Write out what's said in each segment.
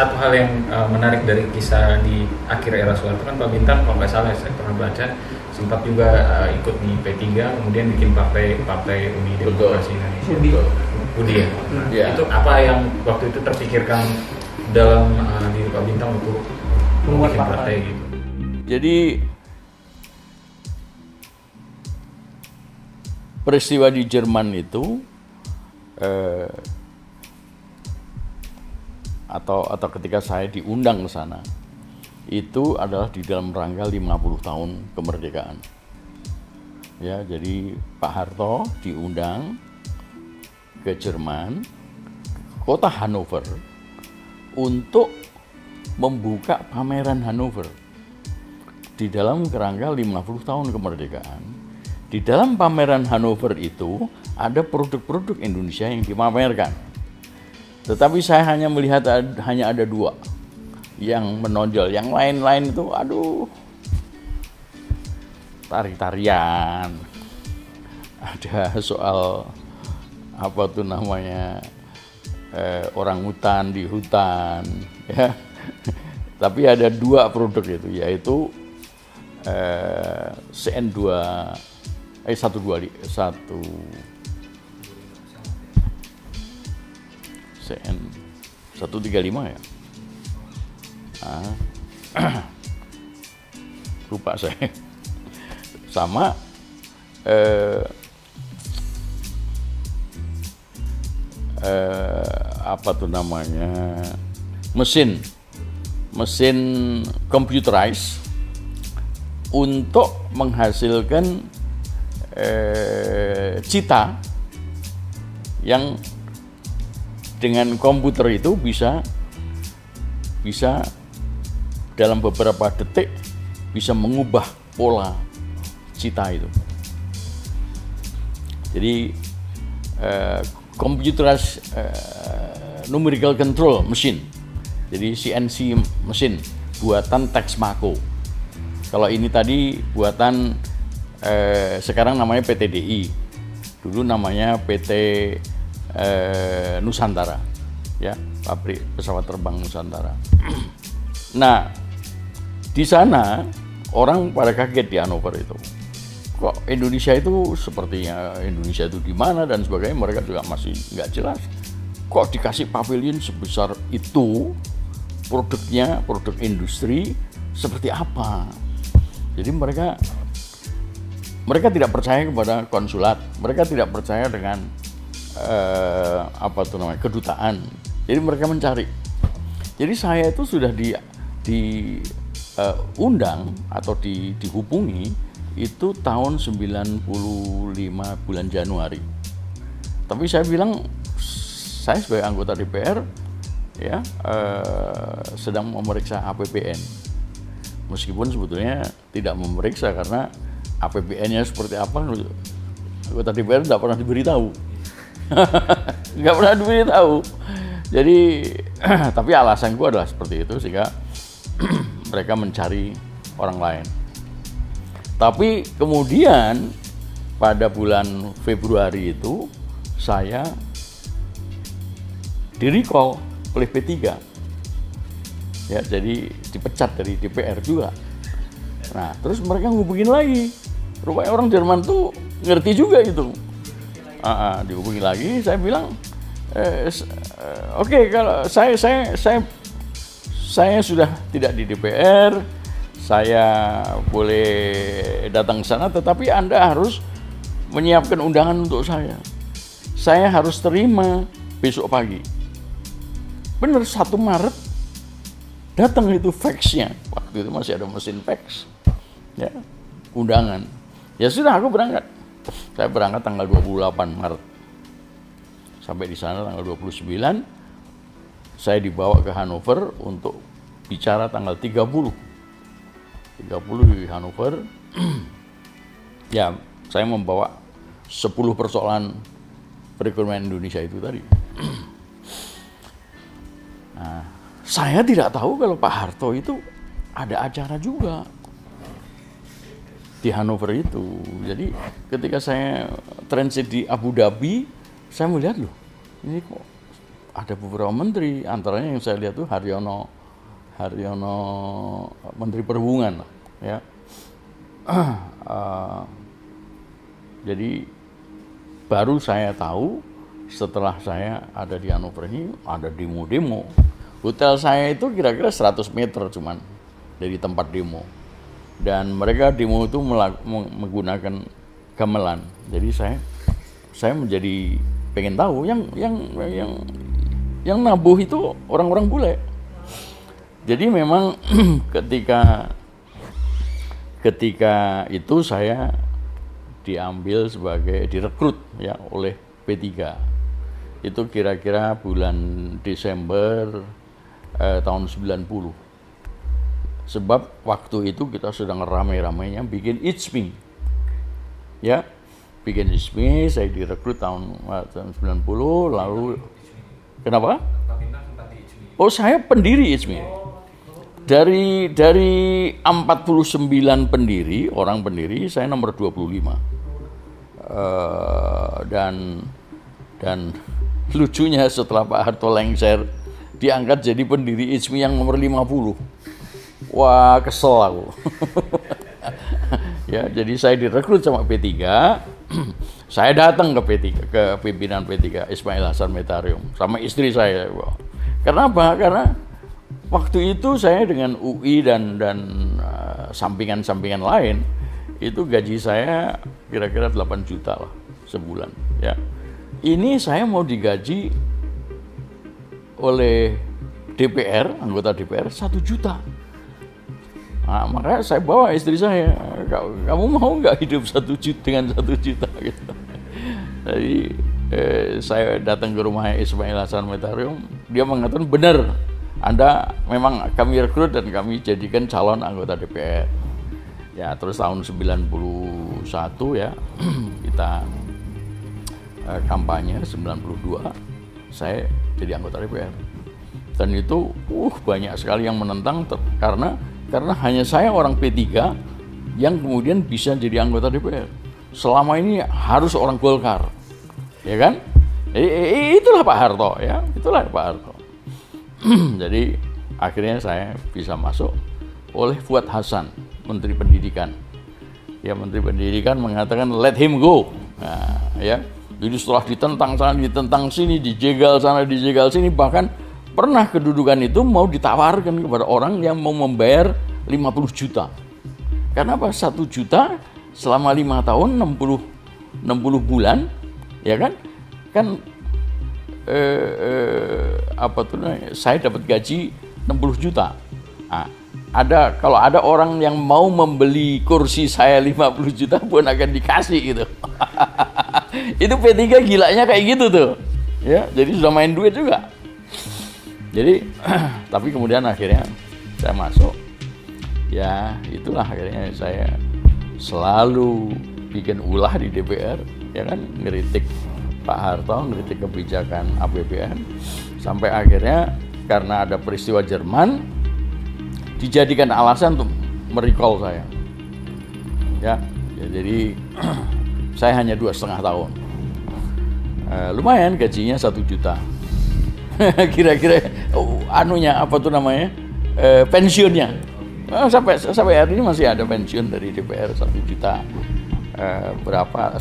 satu hal yang uh, menarik dari kisah di akhir era Soeharto kan Pak Bintang kalau nggak salah saya pernah baca sempat juga uh, ikut di P3 kemudian bikin partai partai Uni Demokrasi Indonesia. Udi. Udi ya. Hmm. Nah, Ya. Itu apa yang waktu itu terpikirkan dalam uh, diri Pak Bintang untuk Membuat partai. gitu. Jadi peristiwa di Jerman itu eh, atau atau ketika saya diundang ke sana itu adalah di dalam rangka 50 tahun kemerdekaan. Ya, jadi Pak Harto diundang ke Jerman, kota Hannover untuk membuka pameran Hannover di dalam kerangka 50 tahun kemerdekaan. Di dalam pameran Hannover itu ada produk-produk Indonesia yang dipamerkan. Tetapi saya hanya melihat ada, hanya ada dua yang menonjol. Yang lain-lain itu aduh tari-tarian. Ada soal apa tuh namanya eh, orang hutan di hutan ya. Tapi ada dua produk itu yaitu eh, CN2 eh 125 1 CN 135 ya. Ah. Lupa saya. Sama eh, eh, apa tuh namanya mesin mesin computerized untuk menghasilkan eh, cita yang dengan komputer itu bisa bisa dalam beberapa detik bisa mengubah pola cita itu. Jadi eh, computerized eh, numerical control machine. Jadi CNC mesin buatan Texmaco. Kalau ini tadi buatan eh, sekarang namanya PTDI. Dulu namanya PT eh, Nusantara. Ya, pabrik pesawat terbang Nusantara. nah, di sana orang pada kaget di Hannover itu. Kok Indonesia itu sepertinya Indonesia itu di mana dan sebagainya mereka juga masih nggak jelas. Kok dikasih pavilion sebesar itu produknya produk industri seperti apa? Jadi mereka mereka tidak percaya kepada konsulat, mereka tidak percaya dengan eh, apa tuh namanya kedutaan. Jadi mereka mencari. Jadi saya itu sudah di di eh, undang atau di, dihubungi itu tahun 95 bulan Januari. Tapi saya bilang saya sebagai anggota DPR ya eh, sedang memeriksa APBN. Meskipun sebetulnya tidak memeriksa karena APBN-nya seperti apa anggota DPR tidak pernah diberitahu. nggak pernah diberitahu. Jadi tapi alasanku adalah seperti itu sehingga mereka mencari orang lain. Tapi kemudian pada bulan Februari itu saya di recall oleh P3. Ya, jadi dipecat dari DPR juga. Nah, terus mereka ngubungin lagi. Rupanya orang Jerman tuh ngerti juga itu. Ah, dihubungi lagi, saya bilang, eh, eh, oke kalau saya saya saya saya sudah tidak di DPR, saya boleh datang ke sana, tetapi Anda harus menyiapkan undangan untuk saya. Saya harus terima besok pagi. Bener 1 Maret datang itu faxnya. Waktu itu masih ada mesin fax. Ya, undangan. Ya sudah aku berangkat. Saya berangkat tanggal 28 Maret. Sampai di sana tanggal 29 saya dibawa ke Hannover untuk bicara tanggal 30. 30 di Hannover. ya, saya membawa 10 persoalan perekonomian Indonesia itu tadi. Nah, saya tidak tahu kalau Pak Harto itu ada acara juga di Hannover itu. Jadi ketika saya transit di Abu Dhabi, saya melihat loh, ini kok ada beberapa menteri, antaranya yang saya lihat tuh Haryono, Haryono Menteri Perhubungan, ya. uh, jadi baru saya tahu setelah saya ada di Hannover ini ada demo-demo. Hotel saya itu kira-kira 100 meter cuman dari tempat demo. Dan mereka demo itu menggunakan gamelan. Jadi saya saya menjadi pengen tahu yang yang yang yang nabuh itu orang-orang bule. Jadi memang ketika ketika itu saya diambil sebagai direkrut ya oleh P3. Itu kira-kira bulan Desember eh, tahun 90. Sebab waktu itu kita sedang ramai-ramainya bikin It's Me. Ya, bikin ISMI, saya direkrut tahun, tahun 90, lalu kenapa? Oh saya pendiri ISMI. Dari dari 49 pendiri, orang pendiri, saya nomor 25. Uh, eh, dan dan lucunya setelah Pak Harto lengser diangkat jadi pendiri ISMI yang nomor 50. Wah, kesel aku. ya, jadi saya direkrut sama P3 saya datang ke P3 ke pimpinan P3 Ismail Hasan Metarium sama istri saya. Kenapa? Karena waktu itu saya dengan UI dan dan uh, sampingan-sampingan lain itu gaji saya kira-kira 8 juta lah sebulan ya. Ini saya mau digaji oleh DPR, anggota DPR satu juta. Nah, makanya saya bawa istri saya, kamu mau nggak hidup satu juta dengan satu juta gitu. Jadi eh, saya datang ke rumah Ismail Hasan Metarium, dia mengatakan benar, Anda memang kami rekrut dan kami jadikan calon anggota DPR. Ya terus tahun 91 ya kita eh, kampanye 92 saya jadi anggota DPR dan itu uh banyak sekali yang menentang karena karena hanya saya orang P3 yang kemudian bisa jadi anggota DPR. Selama ini harus orang Golkar. Ya kan? E, itulah Pak Harto ya, itulah Pak Harto. jadi akhirnya saya bisa masuk oleh Fuad Hasan, Menteri Pendidikan. Ya Menteri Pendidikan mengatakan let him go. Nah, ya. Jadi setelah ditentang sana, ditentang sini, dijegal sana, dijegal sini, bahkan pernah kedudukan itu mau ditawarkan kepada orang yang mau membayar 50 juta. Karena apa? Satu juta selama lima tahun 60 60 bulan, ya kan? Kan eh, eh, apa tuh saya dapat gaji 60 juta. Nah, ada kalau ada orang yang mau membeli kursi saya 50 juta pun akan dikasih gitu. itu P3 gilanya kayak gitu tuh. Ya, jadi sudah main duit juga. Jadi tapi kemudian akhirnya saya masuk. Ya itulah akhirnya saya selalu bikin ulah di DPR, ya kan ngeritik Pak Harto, ngeritik kebijakan APBN, sampai akhirnya karena ada peristiwa Jerman dijadikan alasan untuk merecall saya. Ya, ya jadi saya hanya dua setengah tahun. Uh, lumayan gajinya satu juta kira-kira oh, anunya apa tuh namanya? E, pensiunnya. Nah, sampai sampai hari ini masih ada pensiun dari DPR satu juta e, berapa?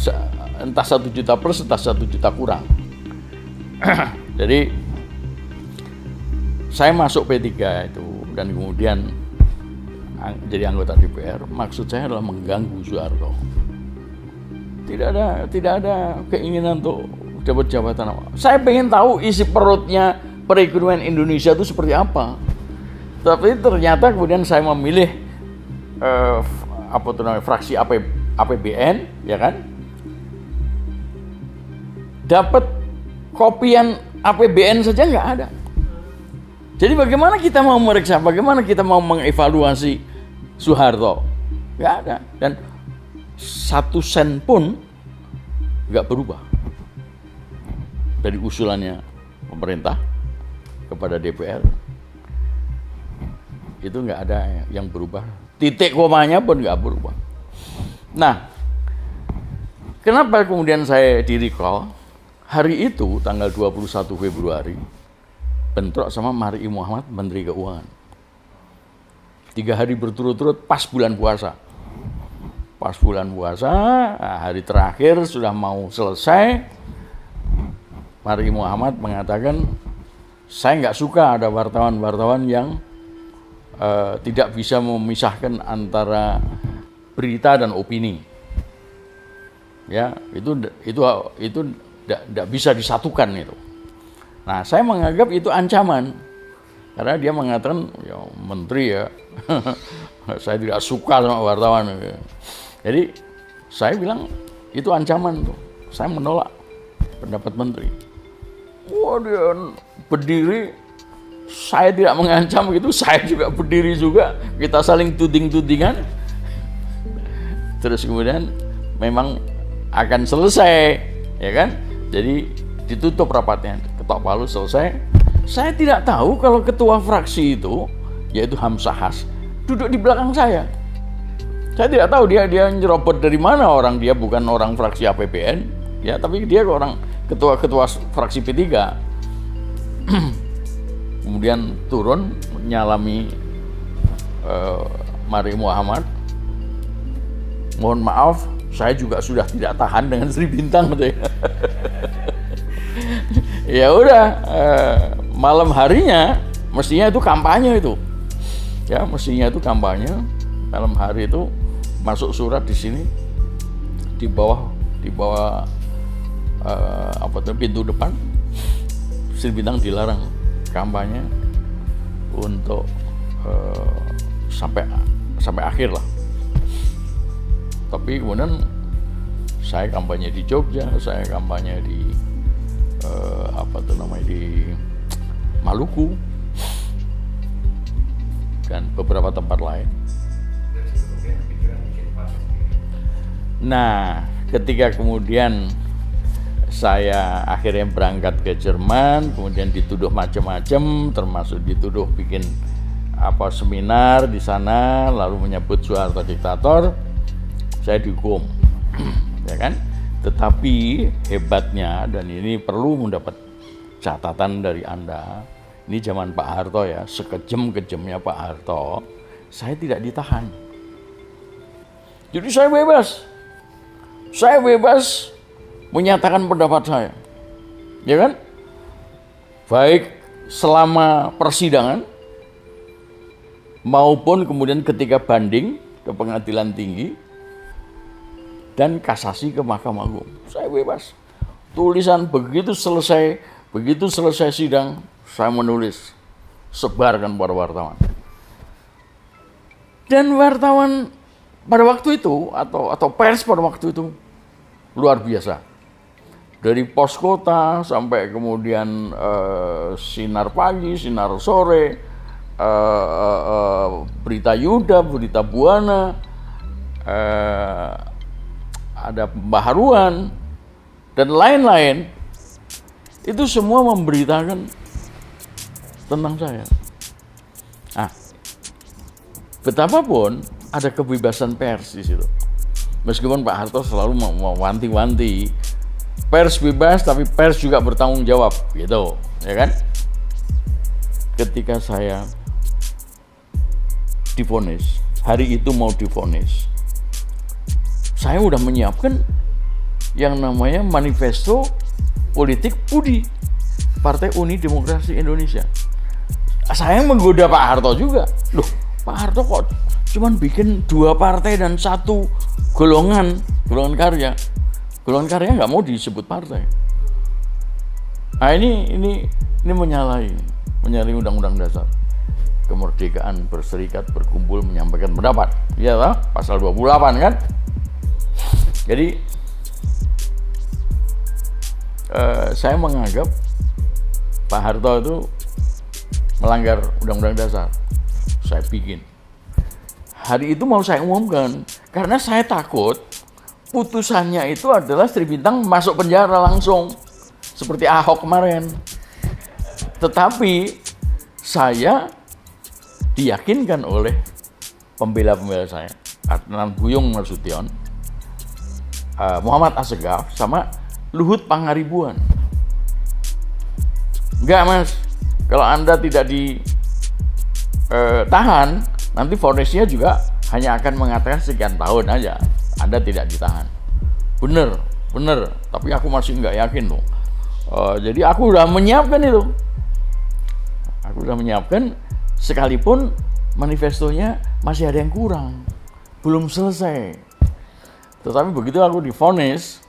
Entah satu juta plus entah satu juta kurang. Jadi saya masuk P3 itu dan kemudian jadi anggota DPR maksud saya adalah mengganggu Soeharto. Tidak ada tidak ada keinginan untuk dapat jabatan apa. Saya pengen tahu isi perutnya perekonomian Indonesia itu seperti apa. Tapi ternyata kemudian saya memilih uh, apa tuh namanya fraksi AP, APBN, ya kan? Dapat kopian APBN saja nggak ada. Jadi bagaimana kita mau meriksa, bagaimana kita mau mengevaluasi Soeharto? Nggak ada. Dan satu sen pun nggak berubah dari usulannya pemerintah kepada DPR itu nggak ada yang berubah titik komanya pun nggak berubah nah kenapa kemudian saya di recall hari itu tanggal 21 Februari bentrok sama Mari Muhammad Menteri Keuangan. Tiga hari berturut-turut pas bulan puasa. Pas bulan puasa, hari terakhir sudah mau selesai, Mari Muhammad mengatakan, saya nggak suka ada wartawan-wartawan yang uh, tidak bisa memisahkan antara berita dan opini. Ya, itu itu itu tidak bisa disatukan itu. Nah, saya menganggap itu ancaman karena dia mengatakan ya menteri ya saya tidak suka sama wartawan. Jadi saya bilang itu ancaman tuh. Saya menolak pendapat menteri. Wah dia berdiri, saya tidak mengancam gitu, saya juga berdiri juga, kita saling tuding-tudingan. Terus kemudian memang akan selesai, ya kan? Jadi ditutup rapatnya, ketok palu selesai. Saya tidak tahu kalau ketua fraksi itu, yaitu Hamsahas, duduk di belakang saya. Saya tidak tahu dia dia nyerobot dari mana orang dia bukan orang fraksi APBN, ya tapi dia orang ketua-ketua fraksi P3. Kemudian turun menyalami uh, Mari Muhammad. Mohon maaf, saya juga sudah tidak tahan dengan Sri Bintang gitu ya. ya udah, uh, malam harinya mestinya itu kampanye itu. Ya, mestinya itu kampanye. Malam hari itu masuk surat di sini di bawah di bawah uh, apa tuh pintu depan. Sri Bintang dilarang kampanye untuk uh, sampai sampai akhir lah. Tapi kemudian saya kampanye di Jogja saya kampanye di uh, apa tuh namanya di Maluku dan beberapa tempat lain. Nah, ketika kemudian saya akhirnya berangkat ke Jerman, kemudian dituduh macam-macam, termasuk dituduh bikin apa seminar di sana, lalu menyebut Soeharto diktator, saya dihukum, ya kan? Tetapi hebatnya dan ini perlu mendapat catatan dari anda, ini zaman Pak Harto ya, sekejam-kejamnya Pak Harto, saya tidak ditahan. Jadi saya bebas, saya bebas menyatakan pendapat saya. Ya kan? Baik selama persidangan maupun kemudian ketika banding ke pengadilan tinggi dan kasasi ke Mahkamah Agung. Saya bebas. Tulisan begitu selesai, begitu selesai sidang, saya menulis sebarkan pada wartawan. Dan wartawan pada waktu itu atau atau pers pada waktu itu luar biasa. Dari pos kota sampai kemudian uh, sinar pagi, sinar sore, uh, uh, uh, berita Yuda, berita Buana, uh, ada pembaharuan dan lain-lain. Itu semua memberitakan tentang saya. Ah, betapapun ada kebebasan pers di situ. Meskipun Pak Harto selalu mewanti-wanti pers bebas tapi pers juga bertanggung jawab gitu, ya kan? Ketika saya difonis, hari itu mau difonis. Saya udah menyiapkan yang namanya manifesto politik PUDI, Partai Uni Demokrasi Indonesia. Saya menggoda Pak Harto juga. Loh, Pak Harto kok cuman bikin dua partai dan satu golongan golongan karya golongan karya nggak mau disebut partai. Nah ini ini ini menyalahi menyalahi undang-undang dasar. Kemerdekaan berserikat berkumpul menyampaikan pendapat. Ya lah pasal 28 kan? Jadi eh, saya menganggap Pak Harto itu melanggar undang-undang dasar. Saya bikin. Hari itu mau saya umumkan. Karena saya takut putusannya itu adalah Sri Bintang masuk penjara langsung seperti Ahok kemarin. Tetapi saya diyakinkan oleh pembela-pembela saya, Adnan Buyung Nasution, uh, Muhammad Asegaf, sama Luhut Pangaribuan. Enggak mas, Kalau Anda tidak ditahan, eh, nanti vonisnya juga hanya akan mengatakan sekian tahun aja. Anda tidak ditahan. Bener, bener. Tapi aku masih nggak yakin tuh. Uh, jadi aku udah menyiapkan itu. Aku udah menyiapkan sekalipun manifestonya masih ada yang kurang, belum selesai. Tetapi begitu aku difonis,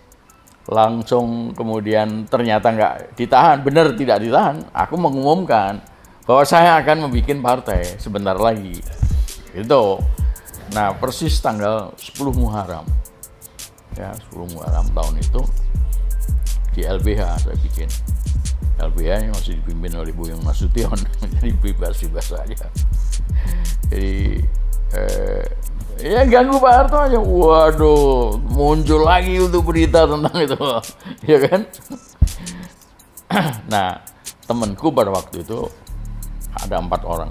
langsung kemudian ternyata nggak ditahan, benar tidak ditahan, aku mengumumkan bahwa saya akan membuat partai sebentar lagi. Itu. Nah, persis tanggal 10 Muharram. Ya, 10 Muharram tahun itu di LBH saya bikin. LBH yang masih dipimpin oleh Bu Yang Nasution, jadi bebas-bebas saja. Jadi eh, ya ganggu Pak Harto aja. Waduh, muncul lagi untuk berita tentang itu, ya kan? nah, temanku pada waktu itu ada empat orang.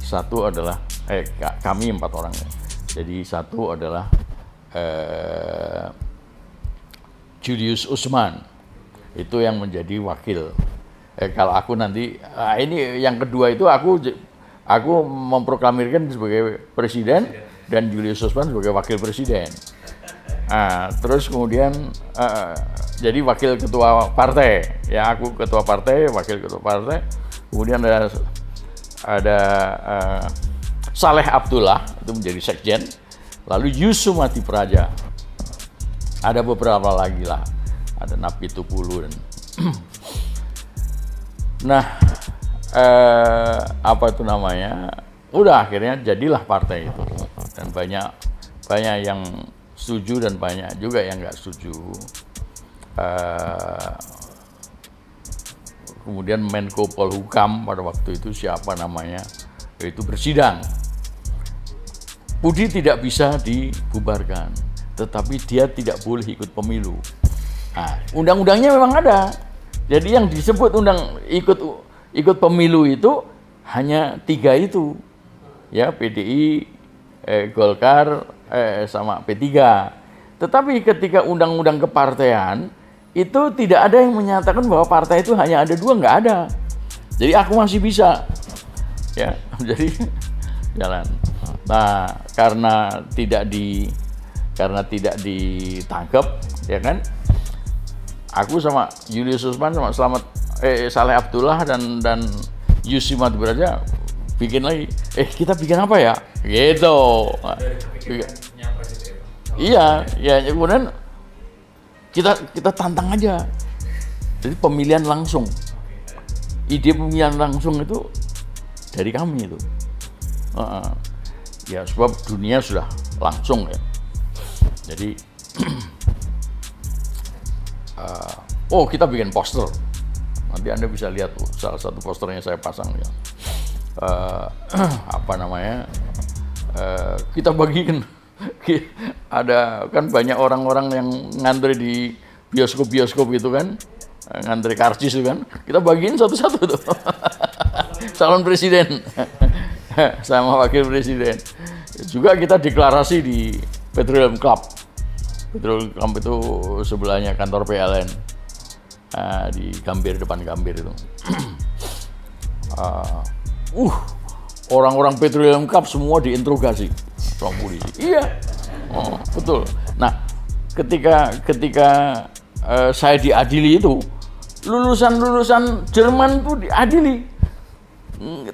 Satu adalah eh kami empat orang. Jadi satu adalah eh, Julius Usman itu yang menjadi wakil. Eh, kalau aku nanti, ah, ini yang kedua itu aku aku memproklamirkan sebagai presiden dan Julius Usman sebagai wakil presiden. Nah, terus kemudian uh, jadi wakil ketua partai, ya aku ketua partai, wakil ketua partai. Kemudian ada ada uh, Saleh Abdullah itu menjadi sekjen, lalu Yusumati Praja. Ada beberapa lagi lah. Ada Napi Tupulu dan nah eh, apa itu namanya? Udah akhirnya jadilah partai itu. Dan banyak banyak yang setuju dan banyak juga yang nggak setuju. Eh, kemudian Menko Polhukam pada waktu itu siapa namanya? Itu bersidang Budi tidak bisa dibubarkan tetapi dia tidak boleh ikut pemilu Nah, undang-undangnya memang ada. Jadi yang disebut undang ikut ikut pemilu itu hanya tiga itu, ya PDI, eh, Golkar, eh, sama P3. Tetapi ketika undang-undang kepartean itu tidak ada yang menyatakan bahwa partai itu hanya ada dua, nggak ada. Jadi aku masih bisa, ya. Jadi jalan. Nah, karena tidak di karena tidak ditangkap, ya kan? aku sama Julius Usman sama Selamat eh Saleh Abdullah dan dan Yusi Beraja bikin lagi. Eh kita bikin apa ya? Gitu. Iya ya kemudian kita kita tantang aja. Jadi pemilihan langsung. Ide pemilihan langsung itu dari kami itu. Uh, uh. Ya sebab dunia sudah langsung ya. Jadi uh, oh kita bikin poster. Nanti anda bisa lihat tuh salah satu posternya saya pasang ya. Uh, apa namanya? Uh, kita bagikan ada kan banyak orang-orang yang ngantri di bioskop-bioskop itu kan. Ngantri karcis itu kan. Kita bagiin satu-satu tuh. Calon presiden sama wakil presiden juga kita deklarasi di Petroleum Club Petrol Camp itu sebelahnya kantor PLN uh, di Gambir depan Gambir itu. uh, uh orang-orang Petroleum Cup semua diinterogasi sama polisi. Iya, oh, betul. Nah, ketika ketika uh, saya diadili itu, lulusan-lulusan Jerman tuh diadili.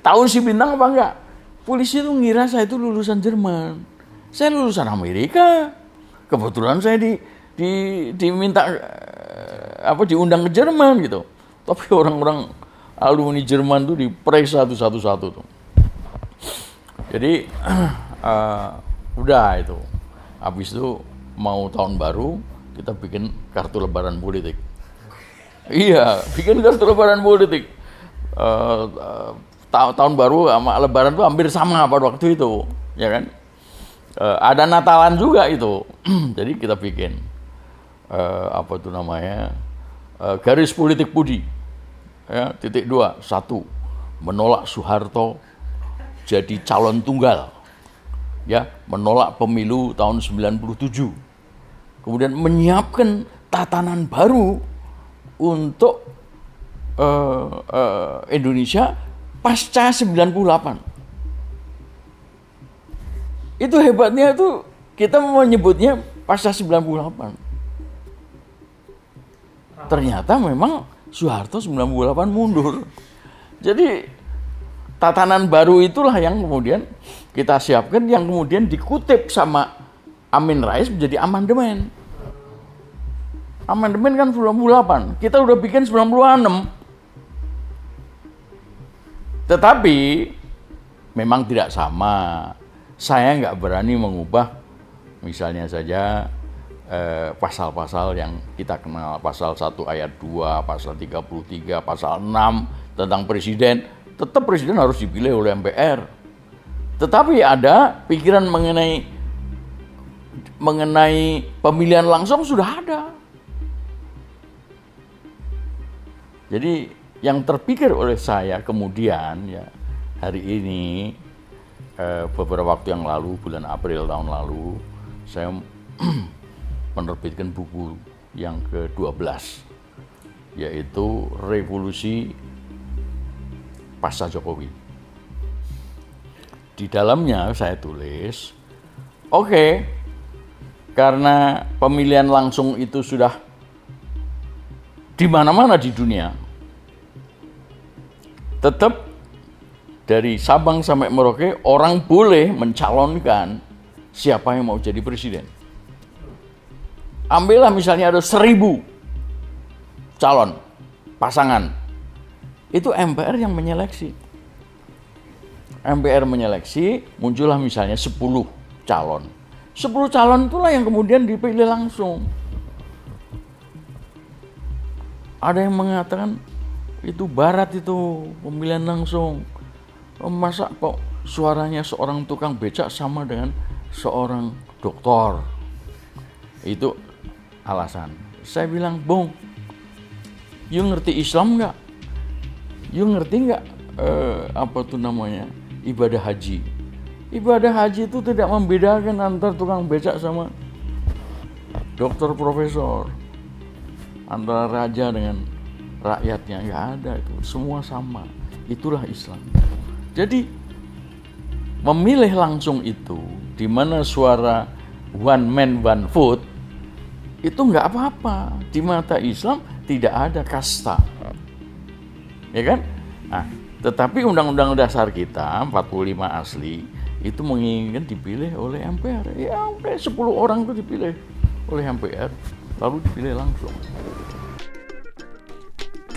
Tahun si bintang apa enggak? Polisi itu ngira saya itu lulusan Jerman. Saya lulusan Amerika. Kebetulan saya di, di diminta eh, apa diundang ke Jerman gitu. Tapi orang-orang alumni Jerman tuh diperiksa satu-satu tuh. Jadi uh, udah itu. Habis itu mau tahun baru kita bikin kartu lebaran politik. Iya bikin kartu lebaran politik. Uh, uh, tahun baru sama lebaran tuh hampir sama pada waktu itu ya kan uh, ada Natalan juga itu. Jadi kita bikin uh, apa itu namanya uh, garis politik Budi. Ya, titik dua, satu menolak Soeharto jadi calon tunggal. Ya, menolak pemilu tahun 97. Kemudian menyiapkan tatanan baru untuk uh, uh, Indonesia pasca 98. Itu hebatnya itu kita menyebutnya pasca 98. Ternyata memang Soeharto 98 mundur. Jadi tatanan baru itulah yang kemudian kita siapkan yang kemudian dikutip sama Amin Rais menjadi amandemen. Amandemen kan 98, kita udah bikin 96. Tetapi memang tidak sama. Saya nggak berani mengubah misalnya saja eh, pasal-pasal yang kita kenal, pasal 1 ayat 2, pasal 33, pasal 6 tentang presiden, tetap presiden harus dipilih oleh MPR. Tetapi ada pikiran mengenai mengenai pemilihan langsung sudah ada. Jadi yang terpikir oleh saya kemudian ya hari ini eh, beberapa waktu yang lalu bulan April tahun lalu saya menerbitkan buku yang ke-12 yaitu Revolusi Pasca Jokowi. Di dalamnya saya tulis, oke, okay, karena pemilihan langsung itu sudah di mana-mana di dunia, tetap dari Sabang sampai Merauke orang boleh mencalonkan siapa yang mau jadi presiden. Ambillah misalnya ada seribu calon pasangan. Itu MPR yang menyeleksi. MPR menyeleksi, muncullah misalnya 10 calon. 10 calon itulah yang kemudian dipilih langsung. Ada yang mengatakan itu barat itu pemilihan langsung. Masa kok suaranya seorang tukang becak sama dengan seorang dokter? Itu alasan. Saya bilang, Bung, you ngerti Islam nggak? You ngerti nggak eh, apa tuh namanya ibadah haji? Ibadah haji itu tidak membedakan antar tukang becak sama dokter profesor, antara raja dengan rakyatnya nggak ada itu, semua sama. Itulah Islam. Jadi memilih langsung itu, di mana suara one man one vote itu nggak apa-apa. Di mata Islam tidak ada kasta. Ya kan? Nah tetapi undang-undang dasar kita 45 asli itu menginginkan dipilih oleh MPR ya udah 10 orang itu dipilih oleh MPR lalu dipilih langsung